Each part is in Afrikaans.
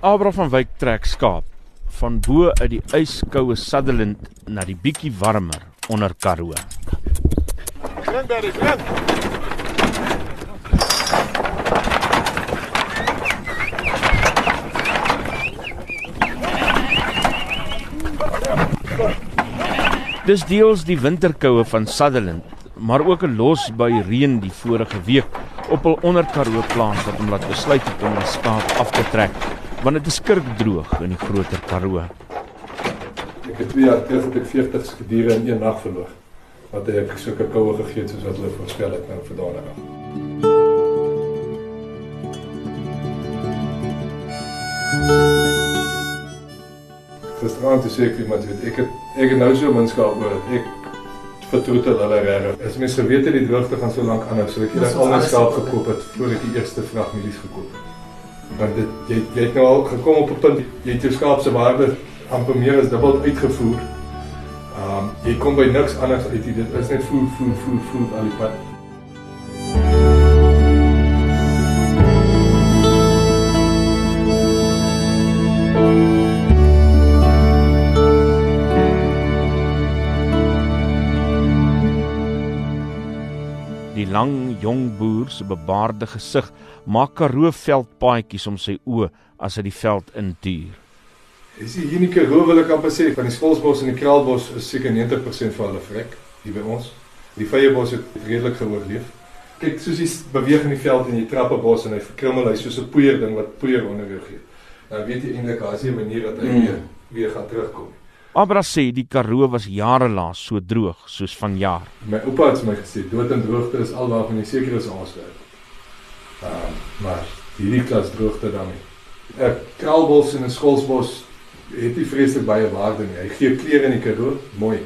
Abra van Wyk trek skaap van bo uit die yskoue Sutherland na die bietjie warmer onder Karoo. Klim Barry, klim. Dis deels die winterkoue van Sutherland, maar ook 'n los by reën die vorige week op hul onder Karoo plaas wat hom laat besluit het om die skaap af te trek, want dit is kurkdroog in die groter Karoo. Ek het twee jaar terug het ek 40 diere in een nag verloor. Wat ek sulke koue gegee het soos wat hulle voorspel het nou vir daardie. Gisterand het ek iemand weet ek het ek het nou so min skaap oor dat ek vertroetel hulle regtig. As mens geweet het die droogte gaan so lank aanhou, sou ek eendag al my skaap gekoop het voor ek die eerste vrag mielies gekoop het. Want dit jy jy het nou al gekom op 'n punt jy het jou skaap se waarde amper meer as dubbel uitgevoer. Ehm um, jy kom by niks anders uit nie. Dit is net voer voer voer voer al die pad. Die lang jong boer se bebaarde gesig maak Karoo veldpaadjies om sy oë as hy die veld intuur. Is die unieke Karoo wil ek amper sê van die Skolsbos en die Kraalbos is seker 90% van hulle vrek hier by ons. Die Vryebos het redelik geoorleef. Kyk, soos jy beweeg in die veld en jy trap 'n bos en hy verkrummel hy soos 'n poeier ding wat poeier onder jou gee. Dan weet jy eintlik daar's 'n manier dat hy Mm. weer weer gaan terugkom. Abra sê die Karoo was jare lank so droog soos vanjaar. My oupa het my gesê dood en droogte is alwaarvan jy seker is ons werk. Ehm maar hierdie klas droogte dan nie. 'n Kraalbos en 'n Skolsbos het nie vreeslik baie waarde nie. Hy gee kleure in die Karoo, mooi.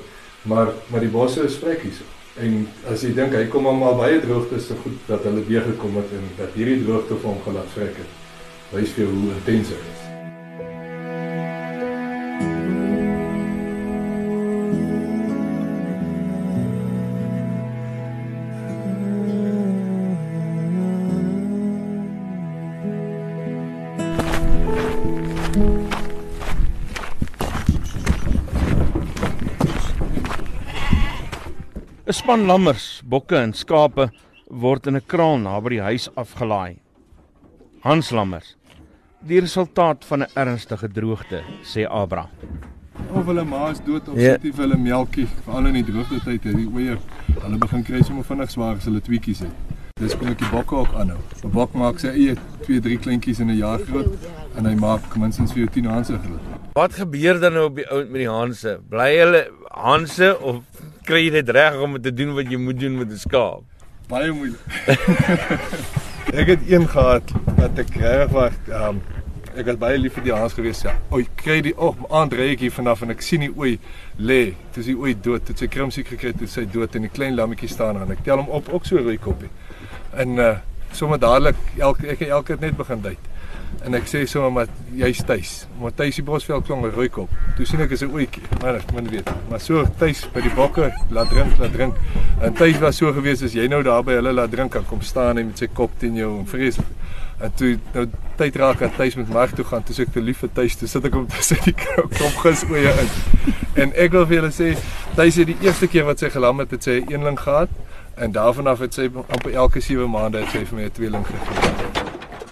Maar maar die bosse is vrek hierso. En as jy dink hy kom almal baie droogte so goed dat hulle weer gekom het en dat hierdie droogte vir hom gelaat vrek het. Wys vir hoe intens hy is. Span lammers, bokke en skape word in 'n kraal naby die huis afgelaai. Hans Lammers. Die resultaat van 'n ernstige droogte, sê Abra. Of hulle ma is dood of Ja. sit hulle melkie, veral in die droogte tyd het die oeier. Hulle begin kry sommer vinnig swaar as hulle tweetjies het. Dis kom ek die bokke ook aanhou. 'n Bok maak sy eie 2, 3 kleintjies in 'n jaar groot en hy maak minstens vir jou 10 hanse groot. Wat gebeur dan nou op die oud met die Hanse? Bly hulle Hanse of kry jy dit reg om te doen wat jy moet doen met 'n skaap? Baie moeilik. ek het een gehad wat ek reg was, um, ek was baie lief vir die haas gewees ja. O, ek kry die oh, aand ry ek hier vanaf en ek sien die ooi lê. Dis die ooi dood. Dit sy krimsiek gekry, dit sy dood en die klein lammetjie staan aan. Ek tel hom op ook so rooi koppie. En uh sommer dadelik elke ek het elke keer net begin duik. En ek sê sommer maar jy's tuis. Maar tuis die Bosveld klong 'n rooi kop. Toe sien ek is 'n ooitjie. Maar ek min weet. Maar so tuis by die bokke, laat drink, laat drink. En tuis was so gewees as jy nou daar by hulle laat drink kan kom staan en met sy kop teen jou en vreeslik. En toe nou tyd raak dat tuis met Mark toe gaan, toe sê ek te lief vir tuis, toe sit ek hom tussen die klomp gisoeie in. En ek wil vir julle sê, tuis het die eerste keer wat sy gelam het, het sy 'n eenling gehad en daarvan af het sy amper elke 7 maande het sy vir my 'n tweeling gegee.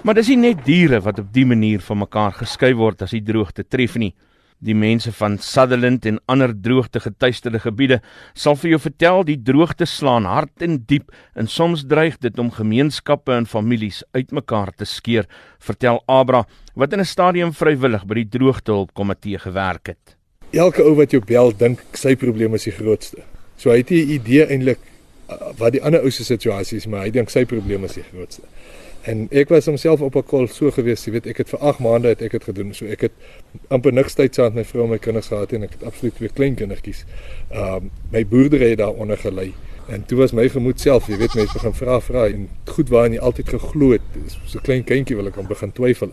Maar dis nie net diere wat op die manier van mekaar geskei word as die droogte tref nie. Die mense van Sutherland en ander droogte getuisterde gebiede sal vir jou vertel die droogte slaan hard en diep en soms dreig dit om gemeenskappe en families uitmekaar te skeer, vertel Abra wat in 'n stadium vrywillig by die droogtehulpkomitee gewerk het. Elke ou wat jou bel dink sy probleem is die grootste. So hy het 'n idee eintlik uh, wat die ander ou se situasie is, maar hy dink sy probleem is die grootste. En ek was homself op 'n kol so gewees, jy weet, ek het vir 8 maande het ek dit gedoen. So ek het amper niks tyd saam met my vrou en my kinders gehad en ek het absoluut twee klein kindertjies. Ehm um, my boerdery het daaronder gelê. En toe was my gemoed self, jy weet, mense begin vra vra en goed waarin jy altyd geglo het. So 'n klein kindjie wil ek aan begin twyfel.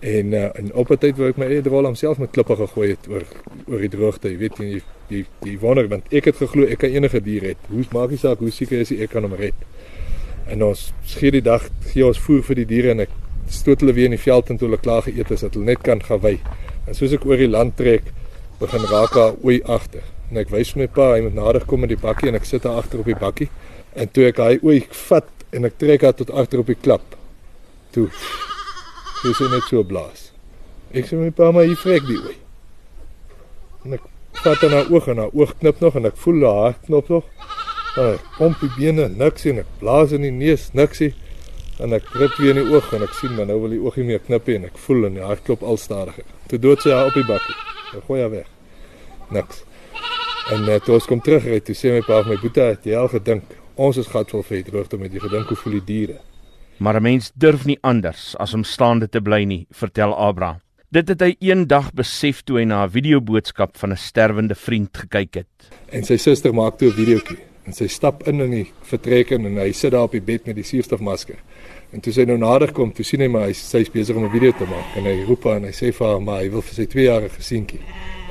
En uh, en op 'n tyd wou ek my eie rol homself met klippe gegooi het oor oor die droogte, jy weet jy jy, jy wonder want ek het geglo ek kan enige dier red. Hoe maak nie saak hoe seker is ek kan hom red. En ons gee die dag gee ons voer vir die diere en ek stoot hulle weer in die veld en toe hulle klaar geëet is dat hulle net kan gaan wy. En soos ek oor die land trek, begin raak haar ooi agter. En ek wys my pa, hy moet nader kom met die bakkie en ek sit daar agter op die bakkie. En toe ek hy ooi vat en ek trek haar tot agter op die klap. Toe. Dis net so blaas. Ek sê my pa, maar hier vrek die ooi. En ek vat aan haar oog en haar oog knip nog en ek voel haar hart knop nog. Ah, pomp die bene, niks en ek blaas in die neus, niksie. En ek druk weer in die oog en ek sien maar nou wil die oog nie meer knip en ek voel en die hart klop al stadiger. Toe dood sy haar op die bakkie. Ek gooi haar weg. Niks. En net toe ons kom terug ry, toe sê my pa vir my boetie, het jy al gedink ons is gatvol vir droogte met die gedink hoe voel die diere? Maar 'n mens durf nie anders as om staande te bly nie, vertel Abra. Dit het hy eendag besef toe hy na 'n videoboodskap van 'n sterwende vriend gekyk het. En sy suster maak toe 'n videoetjie en sy stap in in die vertrek in en hy sit daar op die bed met die suurstofmasker. En toe sy nou nader kom, toe sien hy maar hy sy's besig om 'n video te maak en hy roep haar en hy sê vir haar maar hy wil vir sy 2-jarige seentjie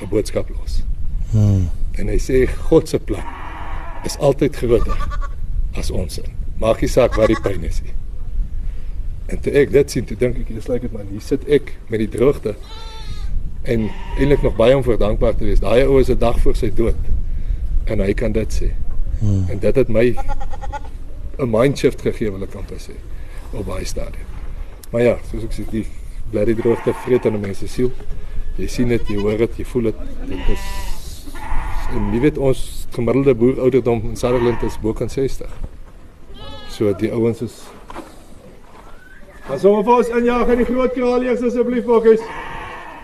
'n boodskap los. Hmm. En hy sê God se plan is altyd groter as ons sin. Maak nie saak wat die pyn is nie. En toe ek dit sien, toe dink ek dis lyk dit man, hier sit ek met die droogte en eintlik nog baie om voor dankbaar te wees. Daai ou is 'n dag voor sy dood en hy kan dit sê. Hmm. En dit het my 'n mindshift gegee wil ek amper sê op baie stadium. Maar ja, soos ek sê, die bly die droogte vreet aan 'n mens se siel. Jy sien dit, jy hoor dit, jy voel dit. Dit is en jy weet ons gemiddelde boer ouderdom in Sutherland is bo kan 60. So die ouens is Ons sommer vir ons injaag in die groot kraal eers asseblief bokkies.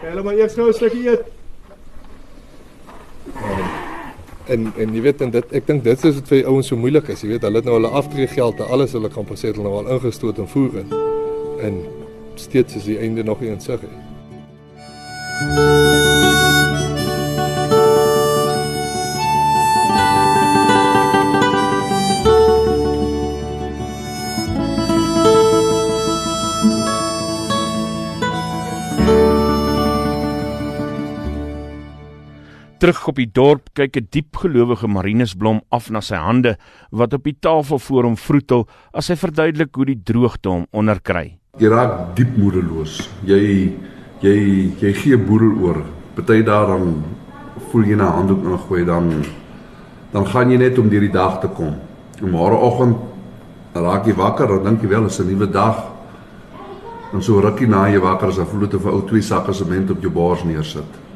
Hulle maar eers gou 'n stukkie eet. En en jy weet en dit ek dink dit is dit vir die ouens so moeilik is. Jy weet hulle het nou hulle aftreegeld en alles hulle kan passeer hulle nou al ingestoot en voer in. En steeds is die einde nog nie in sig nie. Terug op die dorp kyk 'n diepgelowige Marinus Blom af na sy hande wat op die tafel voor hom vroetel as hy verduidelik hoe die droogte hom onderkry. Jy raak diep moedeloos. Jy jy jy gee boedel oor. Party daar dan voel jy na handdoek ingooi dan dan gaan jy net om deur die dag te kom. En môreoggend raak jy wakker en dink jy wel is 'n nuwe dag. En so rukkie na jy wakker is, dan voel dit of 'n ou twee sakke sement op jou bors neersit.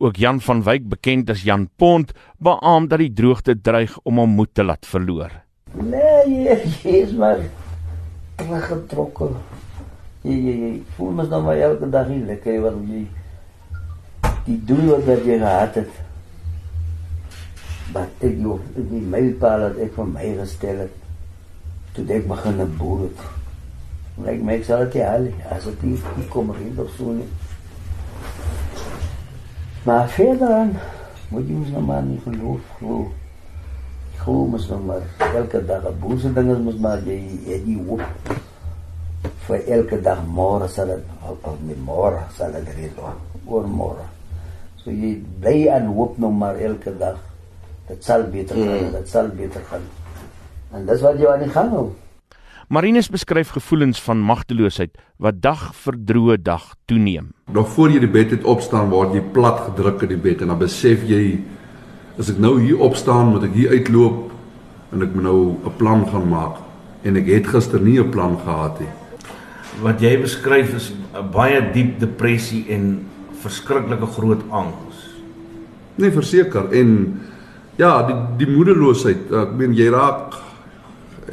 Ook Jan van Wyk, bekend as Jan Pont, beamoen dat die droogte dreig om hom moed te laat verloor. Nee, is maar teruggetrokken. Jy, jy, jy voel mos nou maar elke dag nie lekker wat jy die doel wat jy gehad het. Wat ek jou, die mijlpaal dat ek van my gestel het. Toe ek begin een boer het. Lyk my ek sal nie haal, as het nie, kom erin of so nie. Maar verder aan moet jy ons nou maar nie geloof glo. Glo mos nou maar elke dag 'n boerse ding is mos maar jy jy die hoop vir elke dag môre sal dit of met môre sal dit word oor môre. So jy bly aan hoop nou maar elke dag. Dit sal beter gaan, mm. dit sal beter gaan. En dis wat jy aan die gang hou. Marinus beskryf gevoelens van magteloosheid wat dag vir droë dag toeneem. Nog voor jy die bed het opstaan, word jy plat gedruk in die bed en dan besef jy as ek nou hier opstaan, moet ek hier uitloop en ek moet nou 'n plan gaan maak en ek het gister nie 'n plan gehad nie. Wat jy beskryf is 'n baie diep depressie en verskriklike groot angs. Nee, verseker en ja, die die moedeloosheid, ek meen jy raak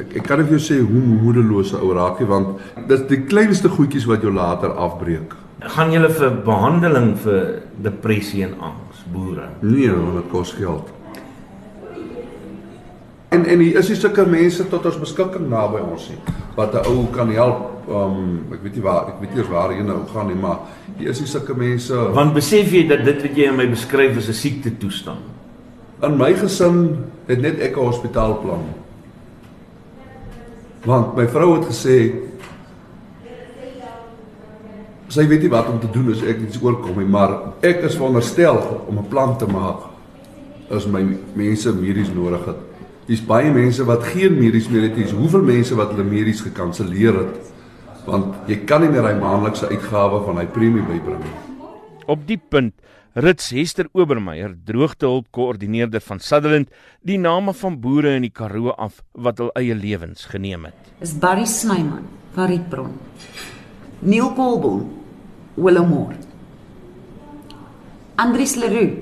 ek, ek kan nie vir jou sê hoe moedeloos 'n ou raak nie want dis die kleinste goedjies wat jou later afbreek. Gaan julle vir behandeling vir depressie en angs, boere? Nee, want dit kos geld. En en hier is nie sulke mense tot ons beskikking naby ons nie wat 'n ou kan help. Um ek weet nie waar ek weet nie waar jy nou gaan nie, maar hier is nie sulke mense. Want besef jy dat dit wat jy aan my beskryf is 'n siekte toestand? In my gesin het net ek 'n hospitaalplan. Want my vrou het gesê sy weet nie wat om te doen as ek iets oorkom nie, maar ek is veronderstel om 'n plan te maak as my mense medies nodig het. Dis baie mense wat geen medies meer het nie. Hoeveel mense wat hulle medies gekanselleer het Want jy kan nie meer hy maandelikse uitgawe van hy premie bybring nie. Op die punt rits Hester Obermeyer, droogtehulpkoördineerder van Sutherland, die name van boere in die Karoo af wat hul eie lewens geneem het. Is Barry Snyman van Rietbron. Neil Colbourn, Willowmore. Andries Leroux,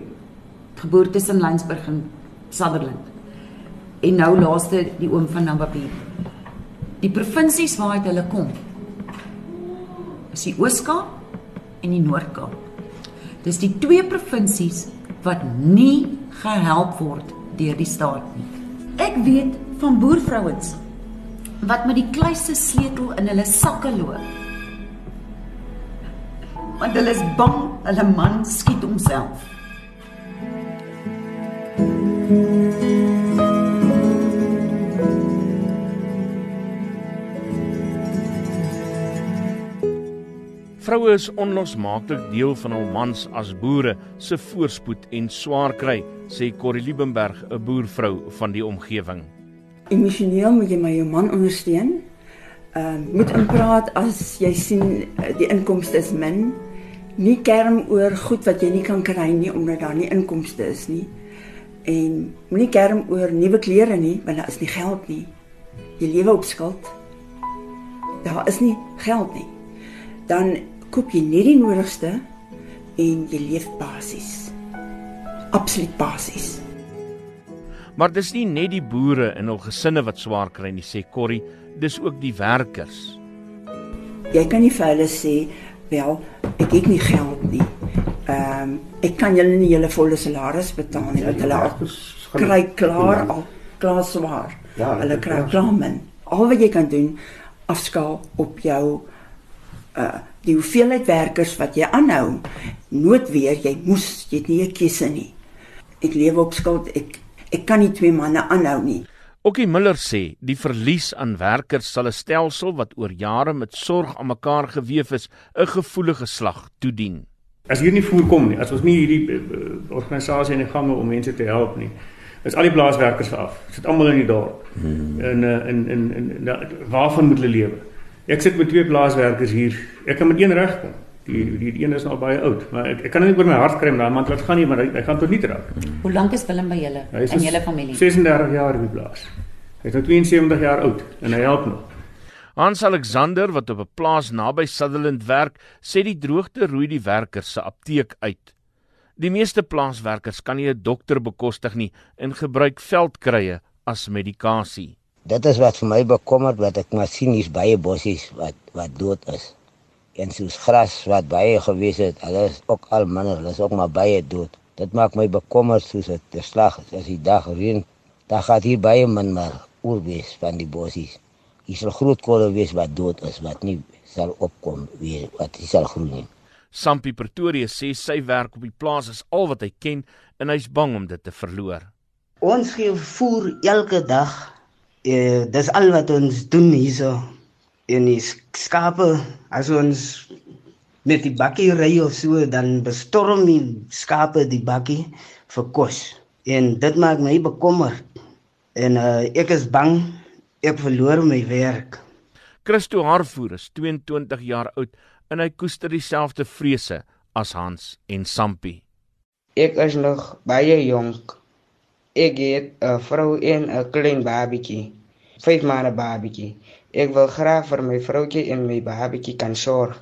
geboorte tussen Lynsburg en Sutherland. En nou laaste die oom van Nambapi. Die provinsies waaruit hulle kom is die Oos-Kaap en die Noord-Kaap. Dis die twee provinsies wat nie gehelp word deur die staat nie. Ek weet van boervrouens wat met die kluise sleutel in hulle sakke loop. Want hulle is bang hulle man skiet homself. Vroue is onlosmaaklik deel van hul mans as boere se voorspoed en swaar kry, sê Corrie Liebenberg, 'n boervrou van die omgewing. Emosioneel moet jy my jou man ondersteun. Ehm uh, moet inpraat as jy sien uh, die inkomste is min. Nie kerm oor goed wat jy nie kan kry nie omdat daar nie inkomste is nie. En moenie kerm oor nuwe klere nie want daar is nie geld nie. Jy lewe op skuld. Daar is nie geld nie. Dan koop jy net die nodigste en jy leef basies. Absoluut basies. Maar dis nie net die boere en hul gesinne wat swaar kry nie, sê Corrie, dis ook die werkers. Jy kan nie vir hulle sê, "Wel, ek het nie geld nie. Ehm um, ek kan julle nie julle volle salaris betaal nie, want hulle al kry klaar al klaar swaar. Ja, hulle kry klaar min. Al wat jy kan doen, afskaal op jou uh die hoeveelheid werkers wat jy aanhou nood weer jy moes jy het nie 'n keuse nie. Ek lewe op skuld. Ek ek kan nie twee manne aanhou nie. Okkie Miller sê die verlies aan werkers sal 'n stelsel wat oor jare met sorg aan mekaar gewewe is 'n gevoelige slag toedien. As hier nie voorkom nie as ons nie hierdie uh, organisasie in die gange om mense te help nie is al die plaaswerkers af. Sit almal in die dorp. Hmm. en uh, in in in waarvan moet hulle lewe Ek sit met twee plaaswerkers hier. Ek kan met een regkom. Die die die een is nou baie oud, maar ek ek kan net oor my hart kry om daai man laat gaan nie, maar hy, hy gaan tot nie raak. Hoe lank is Willem by julle en julle familie? 36 jaar die plaas. Hy is nou 72 jaar oud en hy help nog. Hans Alexander wat op 'n plaas naby Sutherland werk, sê die droogte roei die werkers se apteek uit. Die meeste plaaswerkers kan nie 'n dokter bekostig nie en gebruik veldkrye as medikasie dit is wat vir my bekommer wat ek maar sien hier's baie bossies wat wat dood is. En soos gras wat baie gewees het, hulle is ook al minder, hulle is ook maar baie dood. Dit maak my bekommer soos dit te slag is as die dag reën. Dan gaan hier baie min maar oor wees van die bossies. Hier sal groot kolle wees wat dood is wat nie sal opkom weer wat nie sal groei nie. Sampie Pretoria sê sy werk op die plaas is al wat hy ken en hy's bang om dit te verloor. Ons gee voer elke dag eh dis al wat ons doen hierso in die skape. As ons met die bakkie ry of so dan bestorm die skape die bakkie vir kos. En dit maak my bekommerd en uh, ek is bang ek verloor my werk. Christo Harvoer is 22 jaar oud en hy koester dieselfde vrese as Hans en Sampie. Ek is nog baie jonk Ek het 'n vrou en 'n klein babietjie vyf maande babietjie. Ek wil graag vir my vroutjie en my babietjie kan sorg.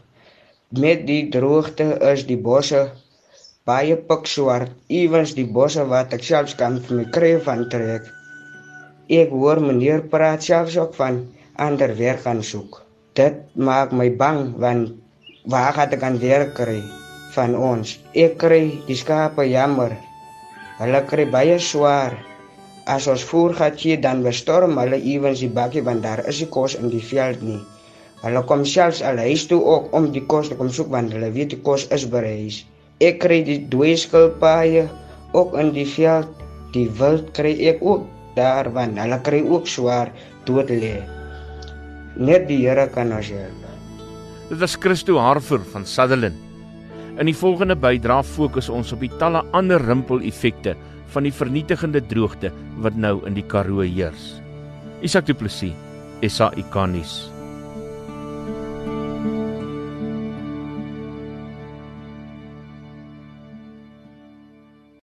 Met die droogte is die bosse baie pikswart, ewens die bosse wat ek selfs kan vir my kry van trek. Ek hoor meneer praat selfs ook van ander werk gaan soek. Dit maak my bang want waar gaan ek aan werk kry van ons? Ek kry die skape jammer. Hulle kry baie swaar. As ons voer gaan gee, dan bestorm hulle ewens die bakkie want daar is nie kos in die veld nie. Hulle kom selfs al huis toe ook om die kos te kom soek want hulle weet die kos is by huis. Ek kry die dweeskilpaaie ook in die veld. Die wild kry ek ook daar want hulle kry ook swaar dood lê. Net die Here kan ons help. Dit was Christo Harfer van Sutherland. In die volgende bydra fokus ons op die talle ander rimpel-effekte van die vernietigende droogte wat nou in die Karoo heers. Isak Du Plessis, SA Ikanis.